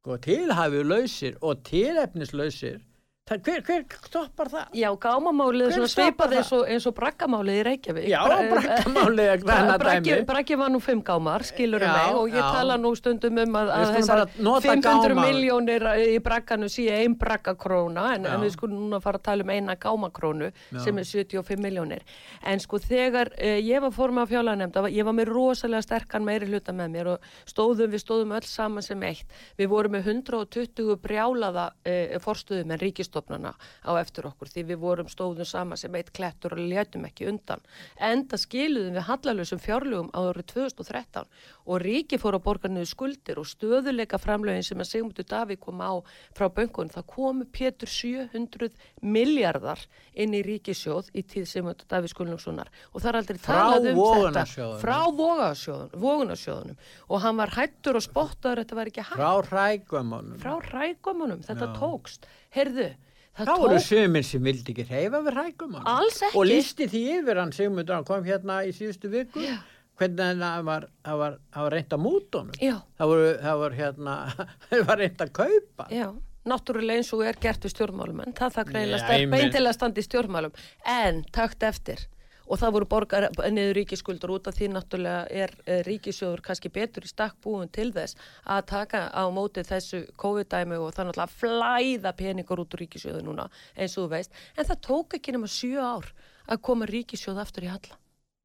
sko, tilhæfu lausir og tilefnislausir. Það, hver, hver stoppar það? Já, gámamálið er það? eins og, og braggamálið í Reykjavík. Já, Bra- braggamálið er Braggi, dæmi. braggi var nú fimm gámar, skilur Já, mig, og ég já. tala nú stundum um að, að þessar bara nota 500 gáma. miljónir í bragganu sé ein braggakróna, en, en við skulum núna fara að tala um eina gámakrónu Já. sem er 75 miljónir. En sko þegar eh, ég var forma á fjálanemnda, ég var með rosalega sterkan meiri hluta með mér og stóðum, við stóðum öll saman sem eitt. Við vorum með 120 brjálaða eh, forstuðum en ríkistofnana á eftir okkur því við vorum stóðum saman sem eitt klettur og létum ekki undan. Enda skiluðum við hallalösum fjárlugum á árið 2013 og ríki fór að borga niður skuldir og stöðuleika framlögin sem að Sigmundur Davík kom á frá böngun. Það komu Pétur 700 miljardar inn í ríkisjóð í tíð Sigmundur Davík Skulnungssonar og það er aldrei talað um þetta frá vogunarsjóðunum, og hann var hættur og spottaður þetta var ekki hægt Frá rægumónum. frá rægumunum, þetta Já. tókst heyrðu, það Það voru tókst sömur sem vildi ekki reyfa við rækumannum. Alls ekki. Og lísti því yfir hann Sigmundur, hann kom hérna í síðustu viku, Já. hvernig það var, það var, það var reynd að múta honum. já, Það, voru, það var hérna, það var reynd að kaupa. já, náttúrulega eins og er gert við stjórnmálum en það það greinilega Já, sterk ég meina- bein til að standa í stjórnmálum en takt eftir og það voru borgar niður ríkiskuldur út af því náttúrulega er eh, ríkissjóður kannski betur í stakk búin til þess að taka á móti þessu COVID-dæmi og það náttúrulega flæða peningur út úr ríkissjóðu núna eins og þú veist. En það tók ekki nema sjö ár að koma ríkissjóð aftur í halla.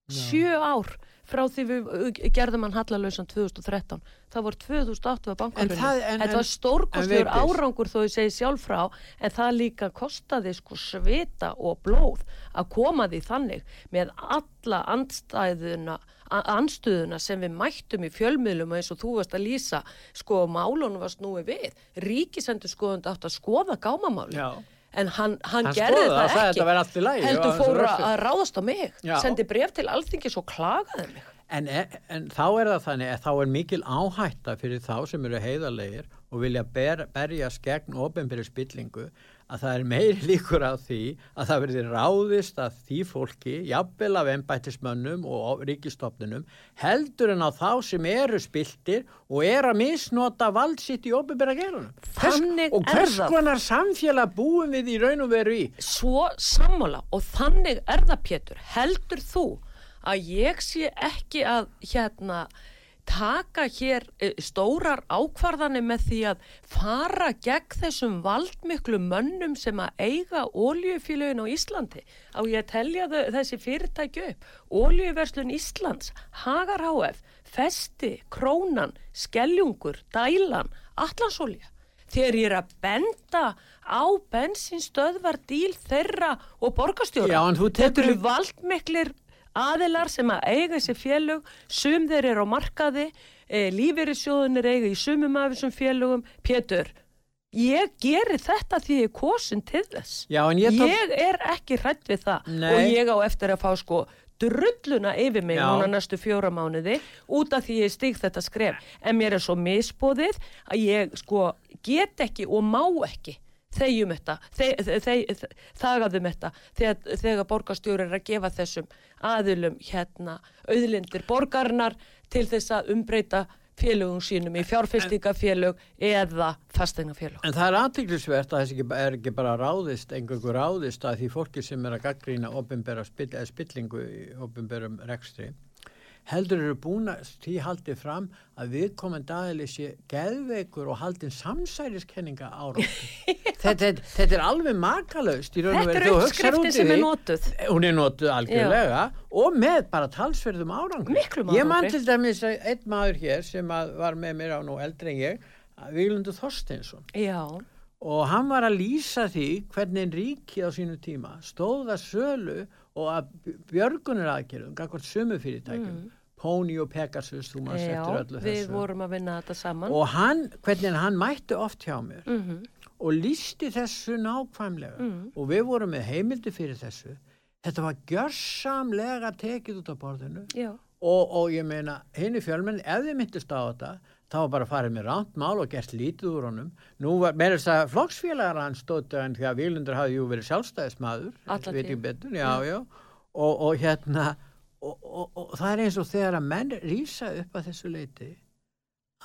Sjö ár frá því við gerðum hann hallalausan 2013 það voru 2008 var En bankarunni þetta var en- stórkostlegur en Vigdís- árangur þó ég segi sjálf frá en það líka kostaði sko svita og blóð að koma því þannig með alla andstæðuna a- andstöðuna sem við mættum í fjölmiðlum eins og þú varst að lýsa. Sko málunum var snúi við. Ríkisendur skoðund átt að skoða gámamáli. En hann, hann, Hann gerði skoðaði það, ekki. lagi, heldur og hann fór svo að ráðast á mig Já. sendi bref til alþingis og klagaði mig. En, en þá er það þannig að þá er mikil áhætta fyrir þá sem eru heiðarlegir og vilja ber, berjast gegn ofinbyrju spillingu að það er meiri líkur á því að það verði ráðist að því fólki, jafnvel af embættismönnum og ríkistofnunum, heldur en á þá sem eru spiltir og er að misnota vald sitt í ofinbyrja gerunum. Þannig og er hvers það. konar samfélag búum við í raun og veru í? svo sammála og þannig er það Pétur heldur þú að ég sé ekki að hérna taka hér eh, stórar ákvarðanir með því að fara gegn þessum valdmiklu mönnum sem að eiga oljufílugin á Íslandi? Á ég að telja þessi fyrirtæki upp? Oljuverslun Íslands, Hagar HF Festi, Krónan Skeljungur, Dælan Atlansolja þegar ég er að benda á bensinstöðvar díl þeirra og borgarstjóra. Já, Þetta eru valdmiklir aðilar sem að eiga þessi félög, sum þeir eru á markaði, e, lífeyrissjóðunir eiga í sumum af þessum félögum. Pétur, ég geri þetta því ég er kosin til þess. Já, ég tók- Ég er ekki hrætt við það Nei. og ég á eftir að fá sko drulluna yfir mig Já. núna næstu fjóra mánuði út af því ég stík þetta skref en mér er svo misbóðið að ég sko get ekki og má ekki þegjum þetta þe þe þe þagaðum þetta þegar, þegar borgarstjóri er að gefa þessum aðilum hérna auðlindir borgarnar til þess að umbreyta félögum sínum í fjárfestingafélög eða fasteignafélög. En það er aðtiklisvert að þess er ekki bara ráðist, einhverju ráðist að því fólki sem er að gaggrína opinbera spill, spillingu í opinberum rekstri heldur eru búin að því haldið fram að viðkomandi aðili sé geðveikur og haldin samsæriskenninga ára. þetta, þetta, þetta er alveg makalaust Þetta er uppskriftin í sem er notuð. Hún er notuð algjörlega og með bara talsverðum árangur. Ég man árangri. til dæmis einn maður hér sem var með mér á nú eldri en ég, Víglundur Þorsteinsson Já, og hann var að lýsa því hvernig ríkið á sínu tíma stóða sölu og að björgunir aðgerðum, gangvart sömu fyrirtækjum, Pony og Pegasus, þú maður Já, settur öllu við þessu. vorum að vinna þetta saman. Og hann, hvernig hann mætti oft hjá mér Mhm, og lísti þessu nákvæmlega mhm. og við vorum með heimildi fyrir þessu. Þetta var gjörsamlega tekið út af borðinu Já, og, og ég meina, henni fjölmenn, ef þið myndist á þetta, þá var bara farið með ránt mál og gert lítið úr honum. Nú var, með þess að flokksfélagar hann stóttu en því að Vílundur hafði jú verið sjálfstæðismadur, ég betur, já, já, og, og hérna, og, og, og það er eins og þegar að menn rýsa upp að þessu leiti,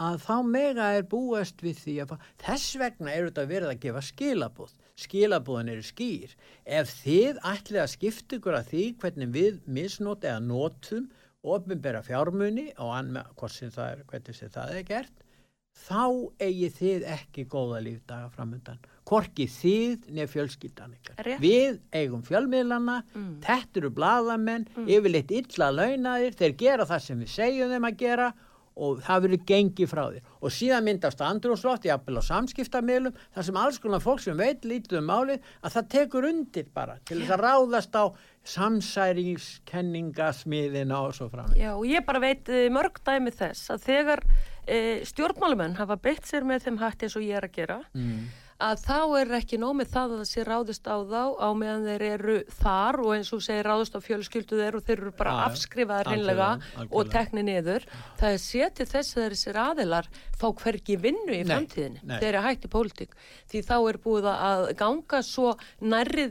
að þá mega er búast við því að þess vegna er þetta verið að gefa skilabóð skilabóðin eru skýr. Ef þið ætlið að skipta ykkur að því hvernig við misnót eða nótum ofinbera fjármuni og anna, hvort sem það er, hvernig sem það er gert þá eigi þið ekki góða lífdaga framöndan hvorki þið nefn fjölskyldan ykkar. Við eigum fjölmiðlana Mm. þetta eru blaðamenn yfirleitt illa launaðir, þeir gera það sem við segjum þeim að gera og það verður gengið frá þér. Og síðan myndast andrúslótt, jafnvel á samskiptamilum þar sem alls konar fólk sem veit lítið um málið að það tekur undir bara til þess að ráðast á samsæringskenningasmiðina og svo fram Já, og ég bara veit eh, mörg dæmi þess að þegar stjórnmálumenn hafa beitt sér með þeim hætti eins og ég er að gera, mm. að þá er ekki nómið það að það sé ráðist á þá á meðan þeir eru þar og eins og segir ráðist á fjölskyldu þeir og þeir eru bara já. afskrifaðar algjörlega. og tekni niður. Það er setið þess að þessir aðilar fá hvergi vinnu í nei. þeir eru hægt í pólitík. Því þá er búið að ganga svo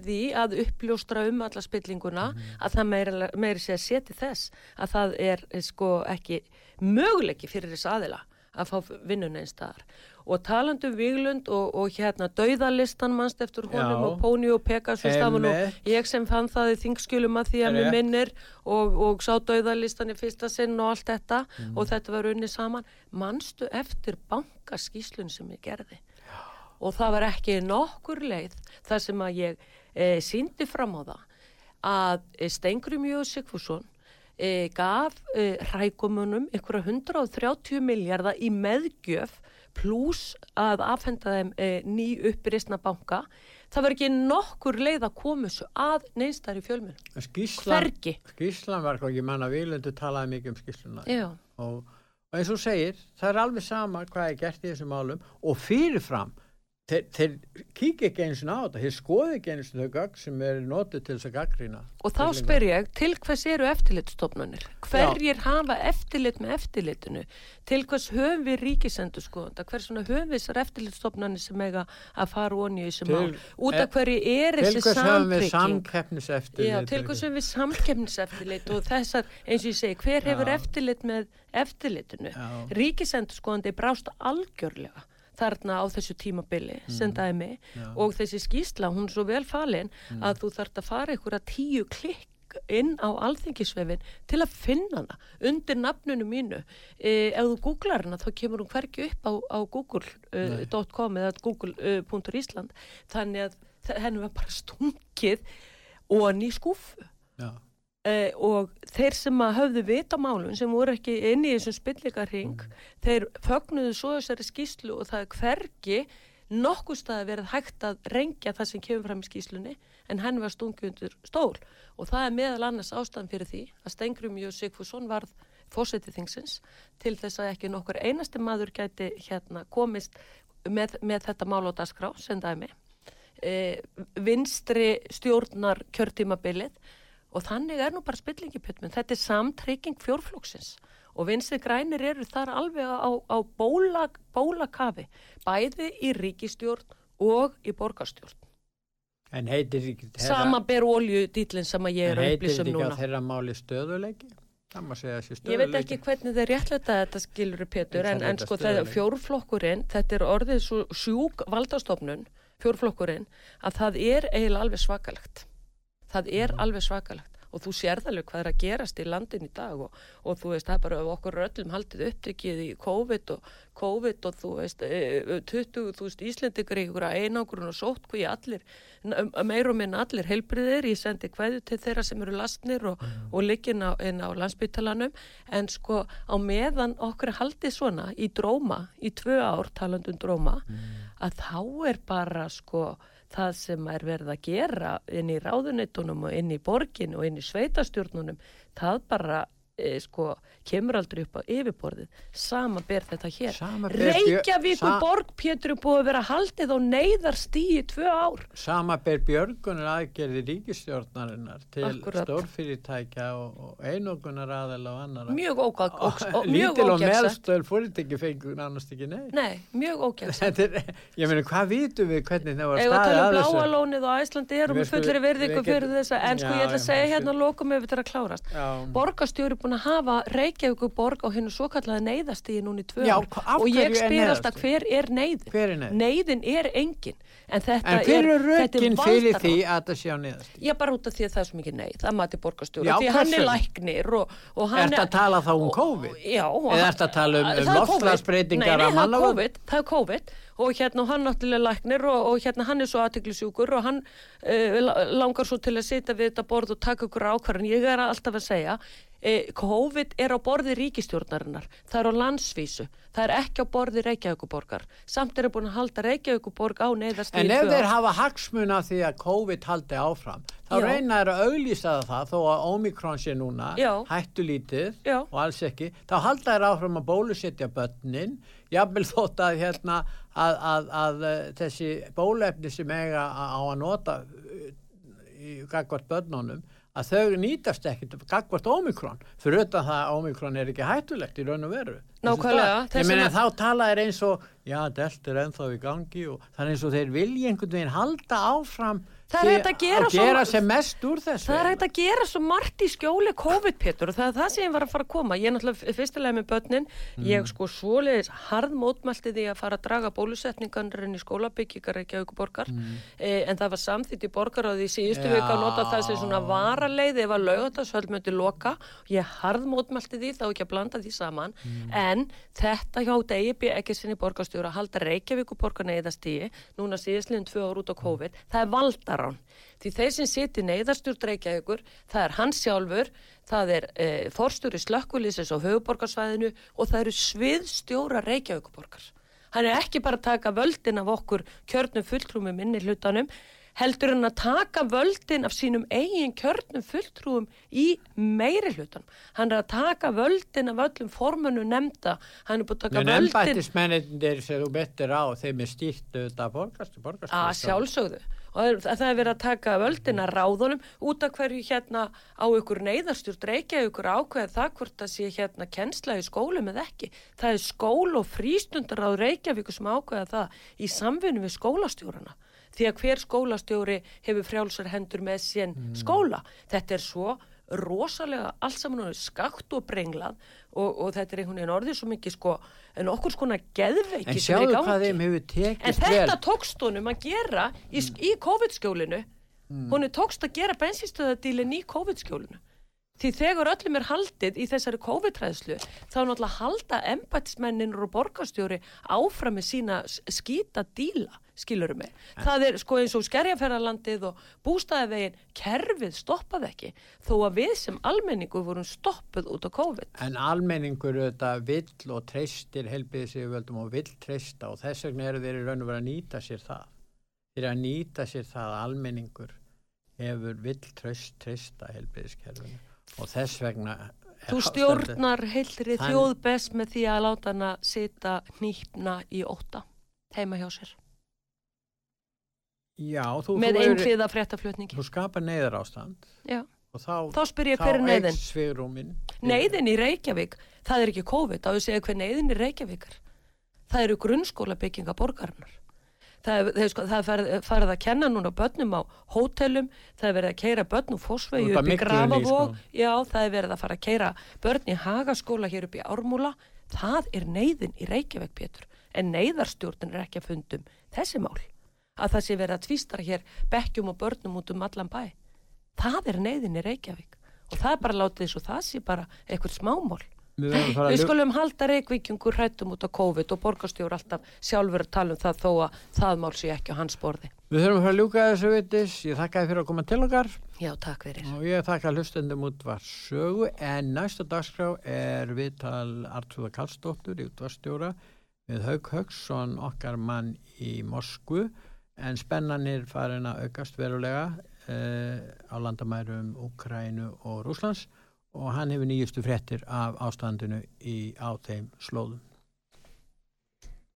því að uppljóstra um alla spillinguna Mhm. að það meiri, meiri sé að setið þess að það er eh, sko ekki möguleiki fyrir þess aðila að fá vinnun einn staðar. Og talandu Víglund og, og hérna dauðalistan mannst eftir honum Já. og Póni og Pegasus ég sem fann það í þingskjölum að því að mér minnir og, og sá dauðalistan í fyrsta sinn og allt þetta Mhm. og þetta var unni saman. Mannstu eftir bankaskíslun sem ég gerði? Og það var ekki nokkur leið þar sem að ég e, síndi fram á það að e, Stengrum Jöðu Sigfússon e, gaf e, rækumunum einhverja 130 miljardar í meðgjöf pluss að afhenda þeim e, ný upprýstna banka. Það var ekki nokkur leið að koma þessu að neinstar í fjölmjölum. skýslan, Hvergi. skýslan var ég manna Vílundur talaði mikið um skýsluna Já, og, og eins og segir, það er alveg sama hvað er gert í þessum málum og fyrirfram þeir, þeir kíkja ekki eins og á þetta, þeir skoði ekki eins og þau gögg sem er notið til þess að gaggrýna og þá spyr ég, til hvers eru eftirlitstofnunir? Hverjir hafa eftirlit með eftirlitinu? Til hvers höfum við ríkisendur skoðanda? Hvers svona höfum við þessar eftirlitstofnunir sem eiga að fara onni í þessu mál? Út e- af hverju er þessi samtrygging? Já, til hvers höfum við samkeppniseftirlit og þessar, eins og ég segi, hver hefur Já. eftirlit með eftirlitinu? Já. Ríkisendur skoðandi brást algjörlega þarna á þessu tímabili sem dæmi Mm. Já. Mm. og þessi skýsla, hún er svo vel falin að þú þarft að fara ykkur að tíu klikk inn á alþingisvefin til að finna hana undir nafnunu mínu e, ef þú googlar hana þá kemur hún hvergi upp á, á google.com eða google.island þannig að henni var bara stungið og hann í skúfu Já, uh, og þeir sem að höfðu vita málum sem voru ekki inn í þessum spillingarhing þeir fögnuðu svo þessari skýslu og það er hvergi nokkuð staði verið hægt að rengja það sem kemur fram í skýslunni en henni var stungið undir stól. Og það er meðal annars ástæðan fyrir því að Stengrum Jú Sigfússon varð fósetið þingsins til þess að ekki nokkur einasti maður gæti hérna komist með, með þetta mál á dagskrá sem dæmi. E, vinstri stjórnar kjörtímabilið og þannig er nú bara spillingi pjötminn. Þetta er samtrygging fjórflóksins og vinstri grænir eru þar alveg á, á bóla, bólakafi, bæði í ríkistjórn og í borgarstjórn. en heitir ekki Sama ber olju dýtlinn sem að ég en er að heitir upplýsa um ekki núna. á þeirra máli stöðuleiki það Ég veit ekki hvernig þeir réttleita þetta skilur Þeir en, en sko þegar stöðuleika. fjórflokkurinn, þetta er orðið svo sjúk valdastofnun, fjórflokkurinn, að það er eiginlega alveg svakalegt. Það er alveg svakalegt. Og þú sérð alveg hvað er að gerast í landin í dag og, og þú veist, það er bara okkur öllum haldið upptrykkið í COVID og COVID og þú veist, eh, 20, þú veist, Íslendingur í ykkur einangrun og sótt hvað allir, meir og minn allir heilbriðir, ég sendi kvæðu til þeirra sem eru lastnir og, og liggin á, á landsbytalanum, en sko á meðan okkur haldið svona í dróma, í tvö ár talandum dróma, að þá er bara sko það sem er verið að gera inn í ráðunitunum og inn í borgin og inn í sveitastjórnunum, það bara e, sko, kemur aldrei upp á yfirborðið sama ber þetta hér Reykjavíkur borg Pétur er búið að vera haldið á neyðarstíi tvö ár Sama ber björgunar aðgerði ríkistjórnarinnar til Akkúrat. stórfyrirtækja og, og einogunar aðeila og annara. mjög mjög Lítil og meðstöður fóritekki fengur nánast ekki nei. Nei, mjög er, ég meina, hvað vitum við hvernig það var staðið um að þessu? bláa lónið og Æslandi erum Við fullir verðingu fyrir þessa en sko ég ætla að segja hérna lokum ef þetta er að klárast. Borgarstjóri er búin að hafa Reykjavíkur borg á hennu svo kallaði neyðastíði núna í tvö af og ég er spyr alltaf hver er neyðin Hver er neyðin? Neyðin er engin en þetta En er, er þetta rökin er fyrir því að það sé á niðast? Já, bara út af því að það er svo mikið neyð, það mati borgarstjóri, Já, því hann er læknir og, og hann Ertu að tala þá um COVID? Já. Eða hann- ertu að tala um- um Það er COVID. loftslagsbreytingar Nei, af það er? COVID, er og hérna hann náttúrulega læknir og, og hérna hann er svo aðteglisjúkur og hann uh, langar svo til að sitja við þetta borð og taka ykkur ákvarðan. Ég er alltaf að segja, COVID er á borði ríkistjórnarinnar, það er á landsvísu, það er ekki á borði Reykjavíkuborgar. Samt er það búin að halda Reykjavíkuborg á neyðast En ef þeir hafa hagsmuna því að COVID haldi áfram, þá Já. reyna þeir að auglýsa það þó að Omikron sé núna, Já. hættu lítið Já. og alls ekki, þá halda þeir áfram að bólusetja börnin, jafnvel þótt að, hérna, að, að, að, að þessi bólefni sem eiga á að nota uh, í gagvart börnunum, að þau nýtast ekkit gagvart Omikron, fyrir auðvitað það að Omikron er ekki hættulegt í raun og veru. Nákvæmlega, Ég meina þá tala þeir eins og já, delt er ennþá í gangi og er eins og þeir vilja einhvern veginn halda áfram er að gera að gera sem mest úr þessu Það er hægt að gera svo margt í skjóli COVID, Pétur, og það er það sem ég var að fara að koma. Ég er náttúrulega fyrstilega með börnin, ég sko svoleiðis harð mótmælti því að fara að draga bólusetningarinn í skólabyggingar ekki aukuborgar, mm. eh, en það var samþýtt í borgar og því síðustu Já. vika nota það sem svona varaleið ef að laugatasvöld myndi loka. Ég harð mótmælti því, þá ekki að blanda því saman, en þetta hjá DIB ekki sinni borgarstjóra að halda Reykjavíkuborgar neyðastíi, núna síðastliðin tvö ár út á COVID, það er valdarán. Því þeir sem siti neyðarstjórn Reykjavíkur, það er hans sjálfur, það er e, forstjóri slökkvilísins á höfuborgarsvæðinu og það eru sviðstjóra Reykjavíkuborgar. Hann er ekki bara að taka völdin af okkur kjörnum fulltrúmum inn í hlutanum, heldur hann að taka völdin af sínum eigin kjörnum fulltrúum í meiri hlutanum. Hann er að taka völdin af öllum formunu nefnda, hann er búin að taka En völdin... embættismennir sem þú betur á þeim er stýrt auðvitað borgast, borgast að sjálfsögðu og það er- er verið að taka völdina ráðunum út af hverju hérna á ykkur neyðarstjórn reykja ykkur ákveð það hvort það sé hérna kennsla í skólum eða ekki. Það er skól og frístundar á Reykjavíku sem ákveða það í samvinnu við skólastjórana því að hver skólastjóri hefur frjálsar hendur með sén skóla. Þetta er svo rosalega allt saman orðið skakt og brenglað og, og þetta er einhvern veginn orðið svo mikið sko en okkur skona geðveiki sem er í gangi. En þetta tókst honum að gera í, mm. í COVID-skjólinu. Mm. Honum tókst að gera bensinstöðadílin í COVID-skjólinu. Því þegar öllum er haldið í þessari COVID-ræðslu þá er náttúrulega að halda embætismennin og borgarstjóri áfram með sína skýta díla, skilurum mig. Það er sko eins og skerjaferðarlandið og bústæðavegin, kerfið stoppaði ekki þó að við sem almenningu vorum stoppuð út á COVID. En almenningur auðvitað vill og treystir helbiðisíðuvöldum og vill treysta og þess vegna eru þeir í raun og vera að nýta sér það. Þeir að nýta sér það að almenningur hefur vill treyst, treysta helbiðiskerfinu og þess vegna Þú stjórnar heilri þjóð best með því að láta hana sita nýpna í óta heima hjá sér Já, þú, með er, einhliða fréttaflutningi. þú skapar neyðar ástand Já. og þá, Þá spyr ég hver er neyðin? svigrúmin. Neyðin í Reykjavík, það er ekki COVID, þá ég segja hver neyðin í Reykjavík er. Það eru grunnskóla bygginga borgarinnar. Það er, það er, sko, það er farið, að kenna núna börnum á hótelum, það er verið að keira börn úr fósvegi upp í Grafavóg, sko. já það er verið að fara að keira börn í Hagaskóla hér upp í Ármúla, það er neyðin í Reykjavík Pétur, en neyðarstjórnin er ekki að fundum þessi mál, að það sé verið að tvístara hér bekkjum og börnum út um allan bæ. Það er neyðin í Reykjavík og það er bara látið þess og það sé bara eitthvað smámál. Við Við skulum halda reykvíkjungur hrættum út á COVID og borgarstjór alltaf sjálfur að tala um það þó að það mál sé ekki á hans borði. Við þurfum að fara að ljúka þessu vitis. Ég þakka þið fyrir að koma til okkar Já, takk fyrir. og ég þakka hlustendum út var sögu en næsta dagskrá er viðtal Artúða Karlsdóttur í útvarstjóra við Haug Haugsson okkar mann í Moskvu en spennanir farin að aukast verulega eh, á landamærum Úkrænu og Rúslands og hann hefur nýjustu frettir af ástandinu í, á þeim slóðum.